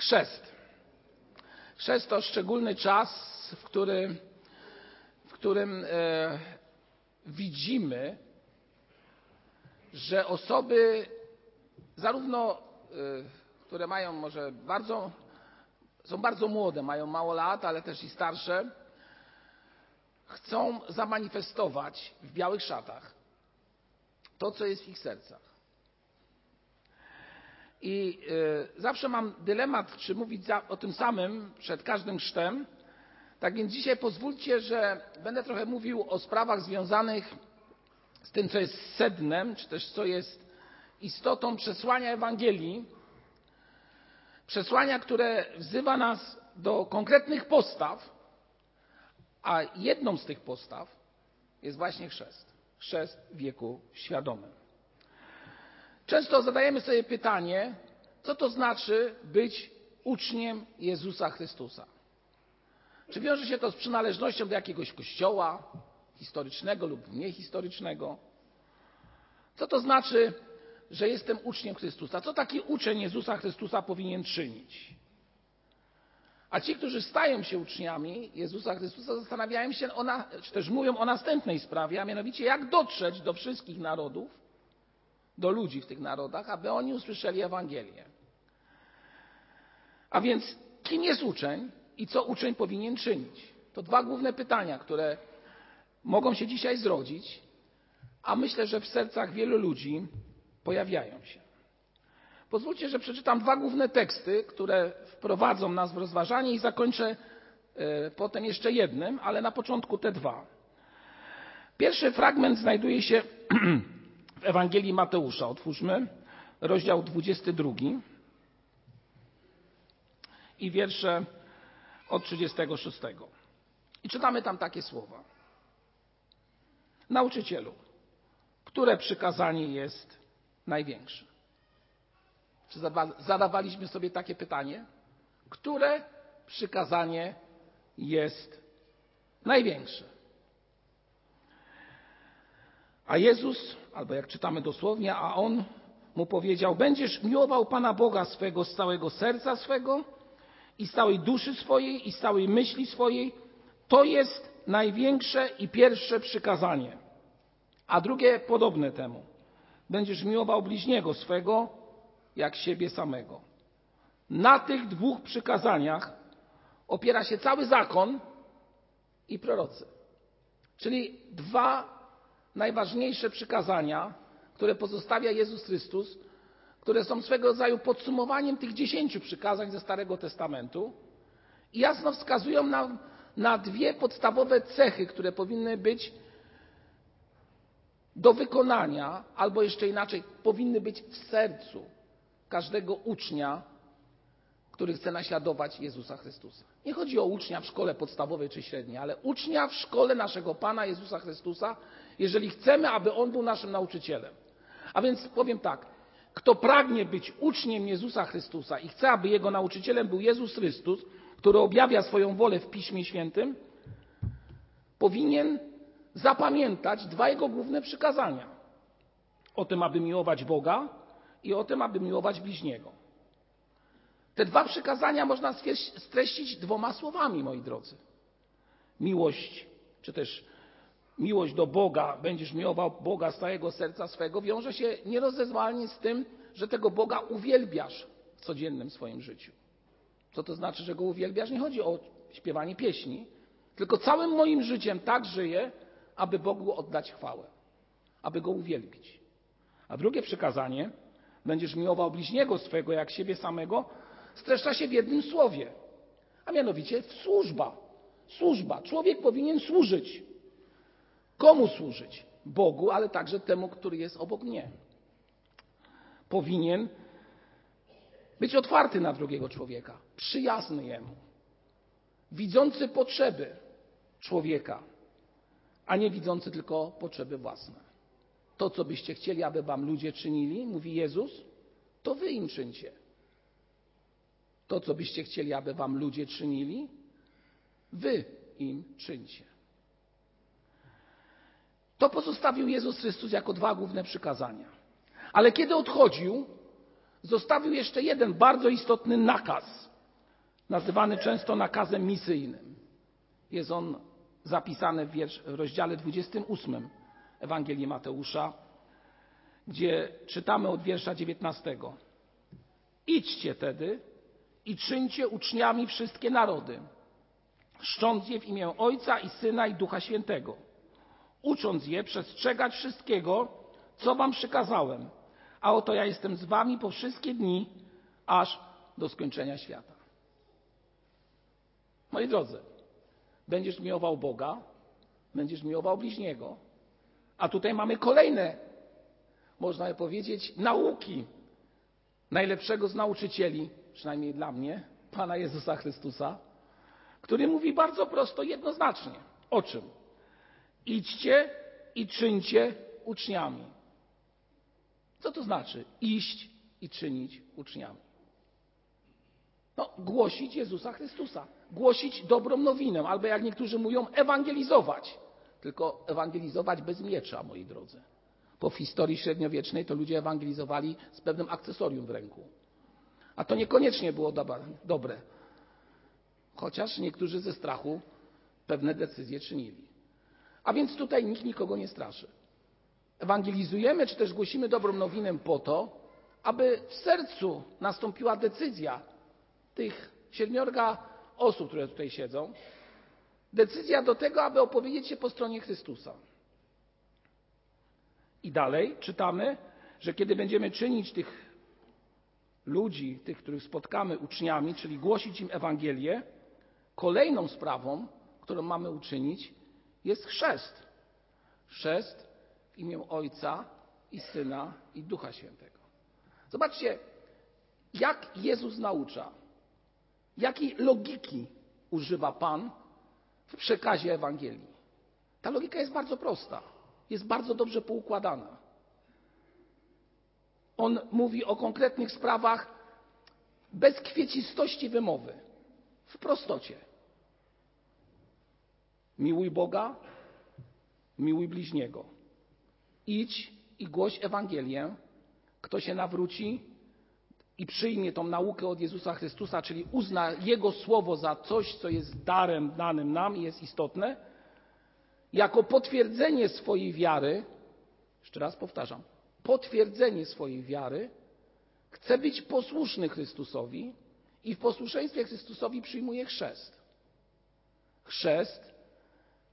Chrzest. Chrzest to szczególny czas, w, w którym e, widzimy, że osoby zarówno, e, które mają może bardzo, są bardzo młode, mają mało lat, ale też i starsze, chcą zamanifestować w białych szatach to, co jest w ich sercach. I y, zawsze mam dylemat, czy mówić o tym samym przed każdym chrztem. Tak więc dzisiaj pozwólcie, że będę trochę mówił o sprawach związanych z tym, co jest sednem, czy też co jest istotą przesłania Ewangelii. Przesłania, które wzywa nas do konkretnych postaw, a jedną z tych postaw jest właśnie chrzest. Chrzest w wieku świadomym. Często zadajemy sobie pytanie, co to znaczy być uczniem Jezusa Chrystusa. Czy wiąże się to z przynależnością do jakiegoś kościoła historycznego lub niehistorycznego? Co to znaczy, że jestem uczniem Chrystusa? Co taki uczeń Jezusa Chrystusa powinien czynić? A ci, którzy stają się uczniami Jezusa Chrystusa, zastanawiają się, na, czy też mówią o następnej sprawie, a mianowicie jak dotrzeć do wszystkich narodów, do ludzi w tych narodach, aby oni usłyszeli Ewangelię. A więc kim jest uczeń i co uczeń powinien czynić? To dwa główne pytania, które mogą się dzisiaj zrodzić, a myślę, że w sercach wielu ludzi pojawiają się. Pozwólcie, że przeczytam dwa główne teksty, które wprowadzą nas w rozważanie i zakończę e, potem jeszcze jednym, ale na początku te dwa. Pierwszy fragment znajduje się w Ewangelii Mateusza. Otwórzmy rozdział 22 i wiersze od 36. I czytamy tam takie słowa. Nauczycielu, które przykazanie jest największe? Czy zadawaliśmy sobie takie pytanie? Które przykazanie jest największe? A Jezus, albo jak czytamy dosłownie, a On mu powiedział: Będziesz miłował Pana Boga swego z całego serca swego i z całej duszy swojej i z całej myśli swojej. To jest największe i pierwsze przykazanie. A drugie podobne temu. Będziesz miłował bliźniego swego jak siebie samego. Na tych dwóch przykazaniach opiera się cały zakon i prorocy. Czyli dwa najważniejsze przykazania, które pozostawia Jezus Chrystus, które są swego rodzaju podsumowaniem tych dziesięciu przykazań ze Starego Testamentu i jasno wskazują nam na dwie podstawowe cechy, które powinny być do wykonania, albo jeszcze inaczej, powinny być w sercu każdego ucznia, który chce naśladować Jezusa Chrystusa. Nie chodzi o ucznia w szkole podstawowej czy średniej, ale ucznia w szkole naszego Pana Jezusa Chrystusa, jeżeli chcemy, aby On był naszym nauczycielem. A więc powiem tak, kto pragnie być uczniem Jezusa Chrystusa i chce, aby jego nauczycielem był Jezus Chrystus, który objawia swoją wolę w Piśmie Świętym, powinien zapamiętać dwa jego główne przykazania. O tym, aby miłować Boga i o tym, aby miłować bliźniego. Te dwa przykazania można streścić dwoma słowami, moi drodzy. Miłość, czy też miłość do Boga, będziesz miłował Boga z całego serca swego, wiąże się nierozerwalnie z tym, że tego Boga uwielbiasz w codziennym swoim życiu. Co to znaczy, że go uwielbiasz? Nie chodzi o śpiewanie pieśni, tylko całym moim życiem tak żyję, aby Bogu oddać chwałę, aby go uwielbić. A drugie przykazanie, będziesz miłował bliźniego swego jak siebie samego, streszcza się w jednym słowie, a mianowicie służba. Służba. Człowiek powinien służyć. Komu służyć? Bogu, ale także temu, który jest obok mnie. Powinien być otwarty na drugiego człowieka, przyjazny jemu, widzący potrzeby człowieka, a nie widzący tylko potrzeby własne. To, co byście chcieli, aby wam ludzie czynili, mówi Jezus, to wy im czyńcie. To, co byście chcieli, aby wam ludzie czynili, wy im czyńcie. To pozostawił Jezus Chrystus jako dwa główne przykazania. Ale kiedy odchodził, zostawił jeszcze jeden bardzo istotny nakaz. nazywany często nakazem misyjnym. Jest on zapisany w, rozdziale 28 Ewangelii Mateusza, gdzie czytamy od wiersza 19. Idźcie tedy i czyńcie uczniami wszystkie narody, szcząc je w imię Ojca i Syna i Ducha Świętego, ucząc je przestrzegać wszystkiego, co wam przykazałem. A oto ja jestem z wami po wszystkie dni, aż do skończenia świata. Moi drodzy, będziesz miłował Boga, będziesz miłował bliźniego. A tutaj mamy kolejne, można by powiedzieć, nauki najlepszego z nauczycieli, przynajmniej dla mnie, Pana Jezusa Chrystusa, który mówi bardzo prosto, jednoznacznie. O czym? Idźcie i czyńcie uczniami. Co to znaczy iść i czynić uczniami? No, głosić Jezusa Chrystusa, głosić dobrą nowinę, albo jak niektórzy mówią, ewangelizować. Tylko ewangelizować bez miecza, moi drodzy. Bo w historii średniowiecznej to ludzie ewangelizowali z pewnym akcesorium w ręku. A to niekoniecznie było dobre. Chociaż niektórzy ze strachu pewne decyzje czynili. A więc tutaj nikt nikogo nie straszy. Ewangelizujemy, czy też głosimy dobrą nowinę po to, aby w sercu nastąpiła decyzja tych siedmiorga osób, które tutaj siedzą, decyzja do tego, aby opowiedzieć się po stronie Chrystusa. I dalej czytamy, że kiedy będziemy czynić tych ludzi, tych, których spotkamy uczniami, czyli głosić im Ewangelię, kolejną sprawą, którą mamy uczynić, jest chrzest. Chrzest w imię Ojca i Syna i Ducha Świętego. Zobaczcie, jak Jezus naucza, jakiej logiki używa Pan w przekazie Ewangelii. Ta logika jest bardzo prosta, jest bardzo dobrze poukładana. On mówi o konkretnych sprawach bez kwiecistości wymowy, w prostocie. Miłuj Boga, miłuj bliźniego. Idź i głoś Ewangelię. Kto się nawróci i przyjmie tą naukę od Jezusa Chrystusa, czyli uzna Jego słowo za coś, co jest darem danym nam i jest istotne, jako potwierdzenie swojej wiary, jeszcze raz powtarzam, potwierdzenie swojej wiary, chce być posłuszny Chrystusowi i w posłuszeństwie Chrystusowi przyjmuje chrzest. Chrzest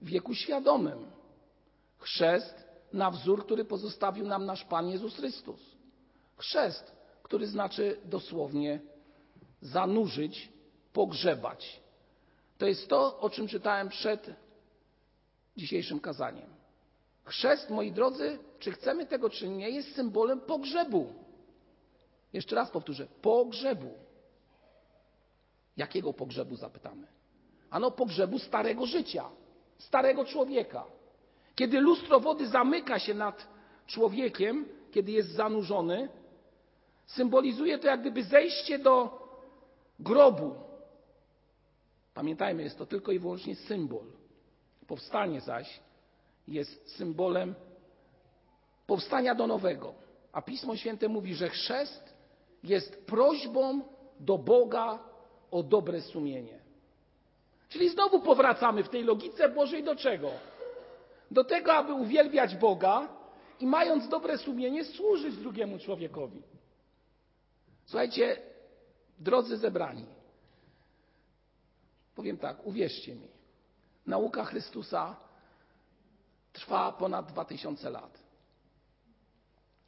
w wieku świadomym. Chrzest na wzór, który pozostawił nam nasz Pan Jezus Chrystus. Chrzest, który znaczy dosłownie zanurzyć, pogrzebać. To jest to, o czym czytałem przed dzisiejszym kazaniem. Chrzest, moi drodzy, czy chcemy tego, czy nie, jest symbolem pogrzebu. Jeszcze raz powtórzę, pogrzebu. Jakiego pogrzebu zapytamy? Ano pogrzebu starego życia, starego człowieka. Kiedy lustro wody zamyka się nad człowiekiem, kiedy jest zanurzony, symbolizuje to jak gdyby zejście do grobu. Pamiętajmy, jest to tylko i wyłącznie symbol. Powstanie zaś jest symbolem powstania do nowego. A Pismo Święte mówi, że chrzest jest prośbą do Boga o dobre sumienie. Czyli znowu powracamy w tej logice Bożej do czego? Do tego, aby uwielbiać Boga i mając dobre sumienie służyć drugiemu człowiekowi. Słuchajcie, drodzy zebrani, powiem tak, uwierzcie mi, nauka Chrystusa trwa ponad dwa tysiące lat.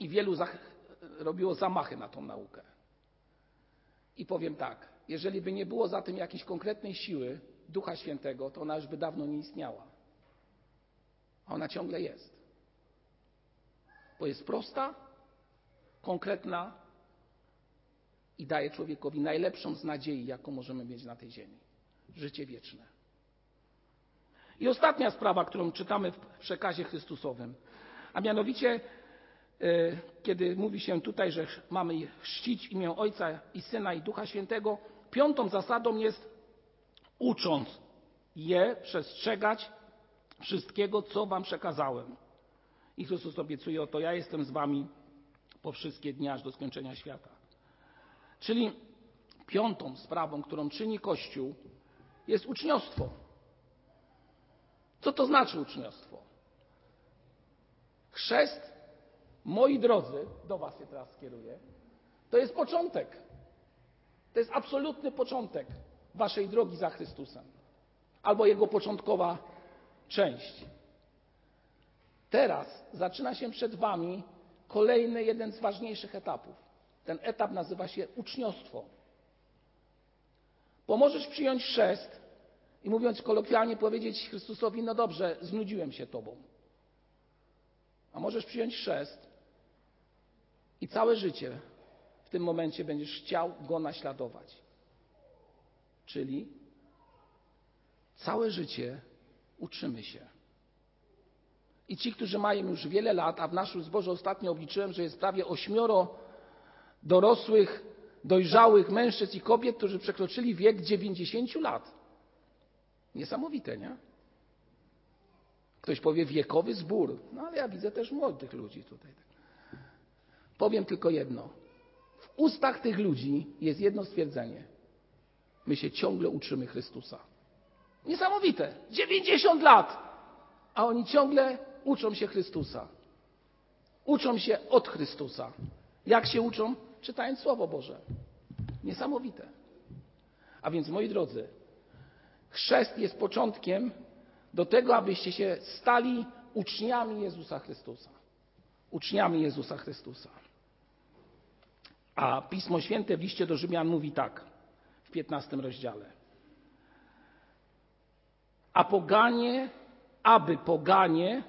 I wielu robiło zamachy na tą naukę. I powiem tak, jeżeli by nie było za tym jakiejś konkretnej siły Ducha Świętego, to ona już by dawno nie istniała. A ona ciągle jest. Bo jest prosta, konkretna i daje człowiekowi najlepszą z nadziei, jaką możemy mieć na tej ziemi życie wieczne. I ostatnia sprawa, którą czytamy w przekazie Chrystusowym, a mianowicie, e, kiedy mówi się tutaj, że mamy chrzcić imię Ojca i Syna i Ducha Świętego, piątą zasadą jest ucząc je przestrzegać wszystkiego, co wam przekazałem. I Chrystus obiecuje, oto ja jestem z wami po wszystkie dni aż do skończenia świata. Czyli Piątą sprawą, którą czyni Kościół, jest uczniostwo. Co to znaczy uczniostwo? Chrzest, moi drodzy, do Was się teraz skieruję, to jest początek. To jest absolutny początek Waszej drogi za Chrystusem, albo Jego początkowa część. Teraz zaczyna się przed Wami kolejny, jeden z ważniejszych etapów. Ten etap nazywa się uczniostwo. Bo możesz przyjąć chrzest i mówiąc kolokwialnie powiedzieć Chrystusowi, no dobrze, znudziłem się Tobą. A możesz przyjąć chrzest i całe życie w tym momencie będziesz chciał Go naśladować. Czyli całe życie uczymy się. I ci, którzy mają już wiele lat, a w naszym zborze ostatnio obliczyłem, że jest prawie ośmioro dorosłych, dojrzałych mężczyzn i kobiet, którzy przekroczyli wiek 90 lat. Niesamowite, nie? Ktoś powie wiekowy zbór, no ale ja widzę też młodych ludzi tutaj. Powiem tylko jedno. W ustach tych ludzi jest jedno stwierdzenie. My się ciągle uczymy Chrystusa. Niesamowite. 90 lat, a oni ciągle uczą się Chrystusa. Uczą się od Chrystusa. Jak się uczą? Czytając Słowo Boże. Niesamowite. A więc, moi drodzy, chrzest jest początkiem do tego, abyście się stali uczniami Jezusa Chrystusa. Uczniami Jezusa Chrystusa. A Pismo Święte w liście do Rzymian mówi tak 15 rozdziale. A poganie, aby poganie,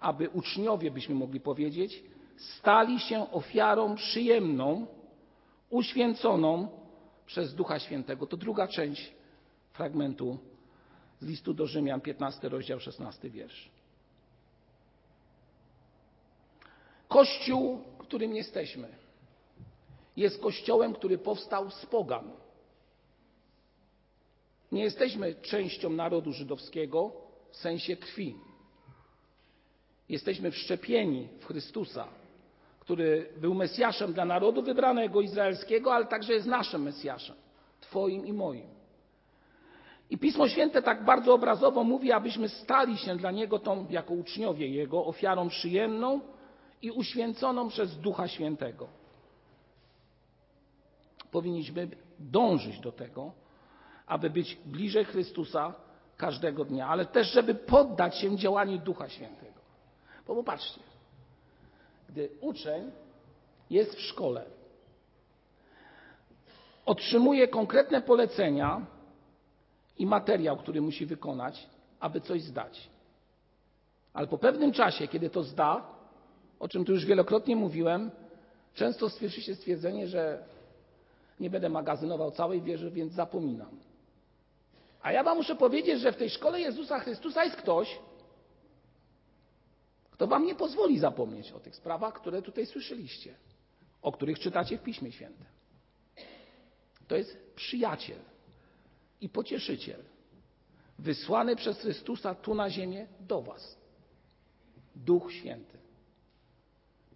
aby uczniowie, byśmy mogli powiedzieć, stali się ofiarą przyjemną, uświęconą przez Ducha Świętego. To druga część fragmentu z listu do Rzymian, 15 rozdział, 16 wiersz. Kościół, którym jesteśmy, jest kościołem, który powstał z pogan. Nie jesteśmy częścią narodu żydowskiego w sensie krwi. Jesteśmy wszczepieni w Chrystusa, który był Mesjaszem dla narodu wybranego izraelskiego, ale także jest naszym Mesjaszem, Twoim i moim. I Pismo Święte tak bardzo obrazowo mówi, abyśmy stali się dla Niego tą, jako uczniowie Jego, ofiarą przyjemną i uświęconą przez Ducha Świętego. Powinniśmy dążyć do tego, aby być bliżej Chrystusa każdego dnia, ale też, żeby poddać się działaniu Ducha Świętego. Bo popatrzcie, gdy uczeń jest w szkole, otrzymuje konkretne polecenia i materiał, który musi wykonać, aby coś zdać. Ale po pewnym czasie, kiedy to zda, o czym tu już wielokrotnie mówiłem, często słyszy się stwierdzenie, że nie będę magazynował całej wieży, więc zapominam. A ja Wam muszę powiedzieć, że w tej szkole Jezusa Chrystusa jest ktoś, kto Wam nie pozwoli zapomnieć o tych sprawach, które tutaj słyszeliście, o których czytacie w Piśmie Świętym. To jest przyjaciel i pocieszyciel, wysłany przez Chrystusa tu na ziemię do Was. Duch Święty.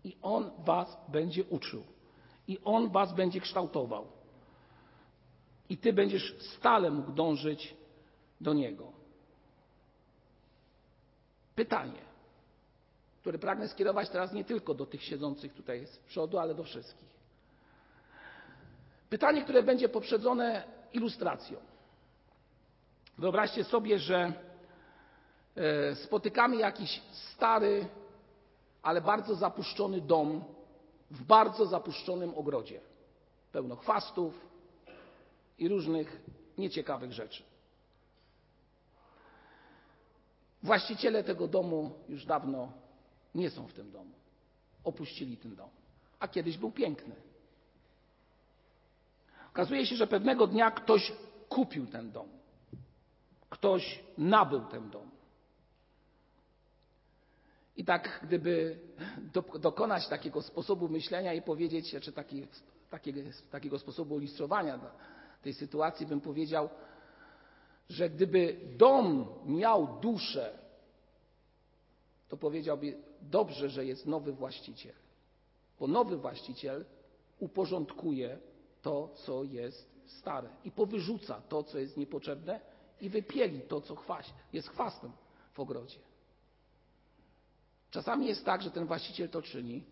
I On Was będzie uczył. I On Was będzie kształtował. I Ty będziesz stale mógł dążyć do Niego. Pytanie, które pragnę skierować teraz nie tylko do tych siedzących tutaj z przodu, ale do wszystkich. Pytanie, które będzie poprzedzone ilustracją. Wyobraźcie sobie, że e, spotykamy jakiś stary, ale bardzo zapuszczony dom w bardzo zapuszczonym ogrodzie. Pełno chwastów i różnych nieciekawych rzeczy. Właściciele tego domu już dawno nie są w tym domu. Opuścili ten dom. A kiedyś był piękny. Okazuje się, że pewnego dnia ktoś kupił ten dom. Ktoś nabył ten dom. I tak, gdyby do, dokonać takiego sposobu myślenia i powiedzieć, czy taki, takiego, takiego sposobu ilustrowania tej sytuacji, bym powiedział, że gdyby dom miał duszę, to powiedziałby dobrze, że jest nowy właściciel. Bo nowy właściciel uporządkuje to, co jest stare i powyrzuca to, co jest niepotrzebne i wypieli to, co jest chwastem w ogrodzie. Czasami jest tak, że ten właściciel to czyni,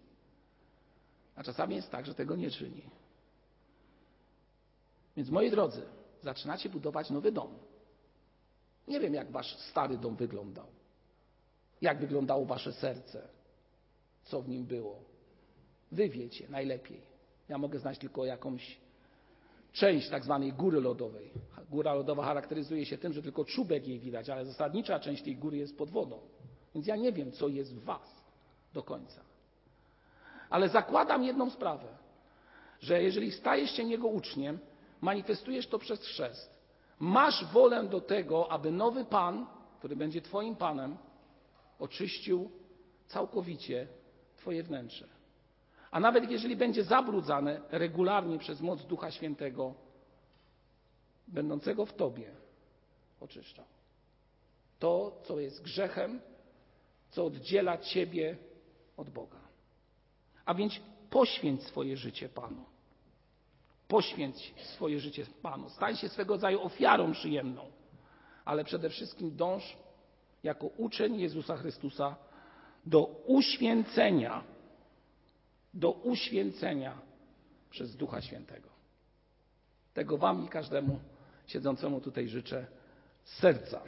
a czasami jest tak, że tego nie czyni. Więc moi drodzy, zaczynacie budować nowy dom. Nie wiem, jak wasz stary dom wyglądał. Jak wyglądało wasze serce. Co w nim było. Wy wiecie najlepiej. Ja mogę znać tylko jakąś część tak zwanej góry lodowej. Góra lodowa charakteryzuje się tym, że tylko czubek jej widać, ale zasadnicza część tej góry jest pod wodą. Więc ja nie wiem, co jest w was do końca. Ale zakładam jedną sprawę, że jeżeli stajesz się Jego uczniem, manifestujesz to przez chrzest, masz wolę do tego, aby nowy Pan, który będzie Twoim Panem, oczyścił całkowicie Twoje wnętrze. A nawet jeżeli będzie zabrudzane regularnie przez moc Ducha Świętego, będącego w Tobie, oczyszczał. To, co jest grzechem, co oddziela Ciebie od Boga. A więc poświęć swoje życie Panu. Poświęć swoje życie Panu. Stań się swego rodzaju ofiarą przyjemną. Ale przede wszystkim dąż jako uczeń Jezusa Chrystusa do uświęcenia, do uświęcenia przez Ducha Świętego. Tego Wam i każdemu siedzącemu tutaj życzę z serca.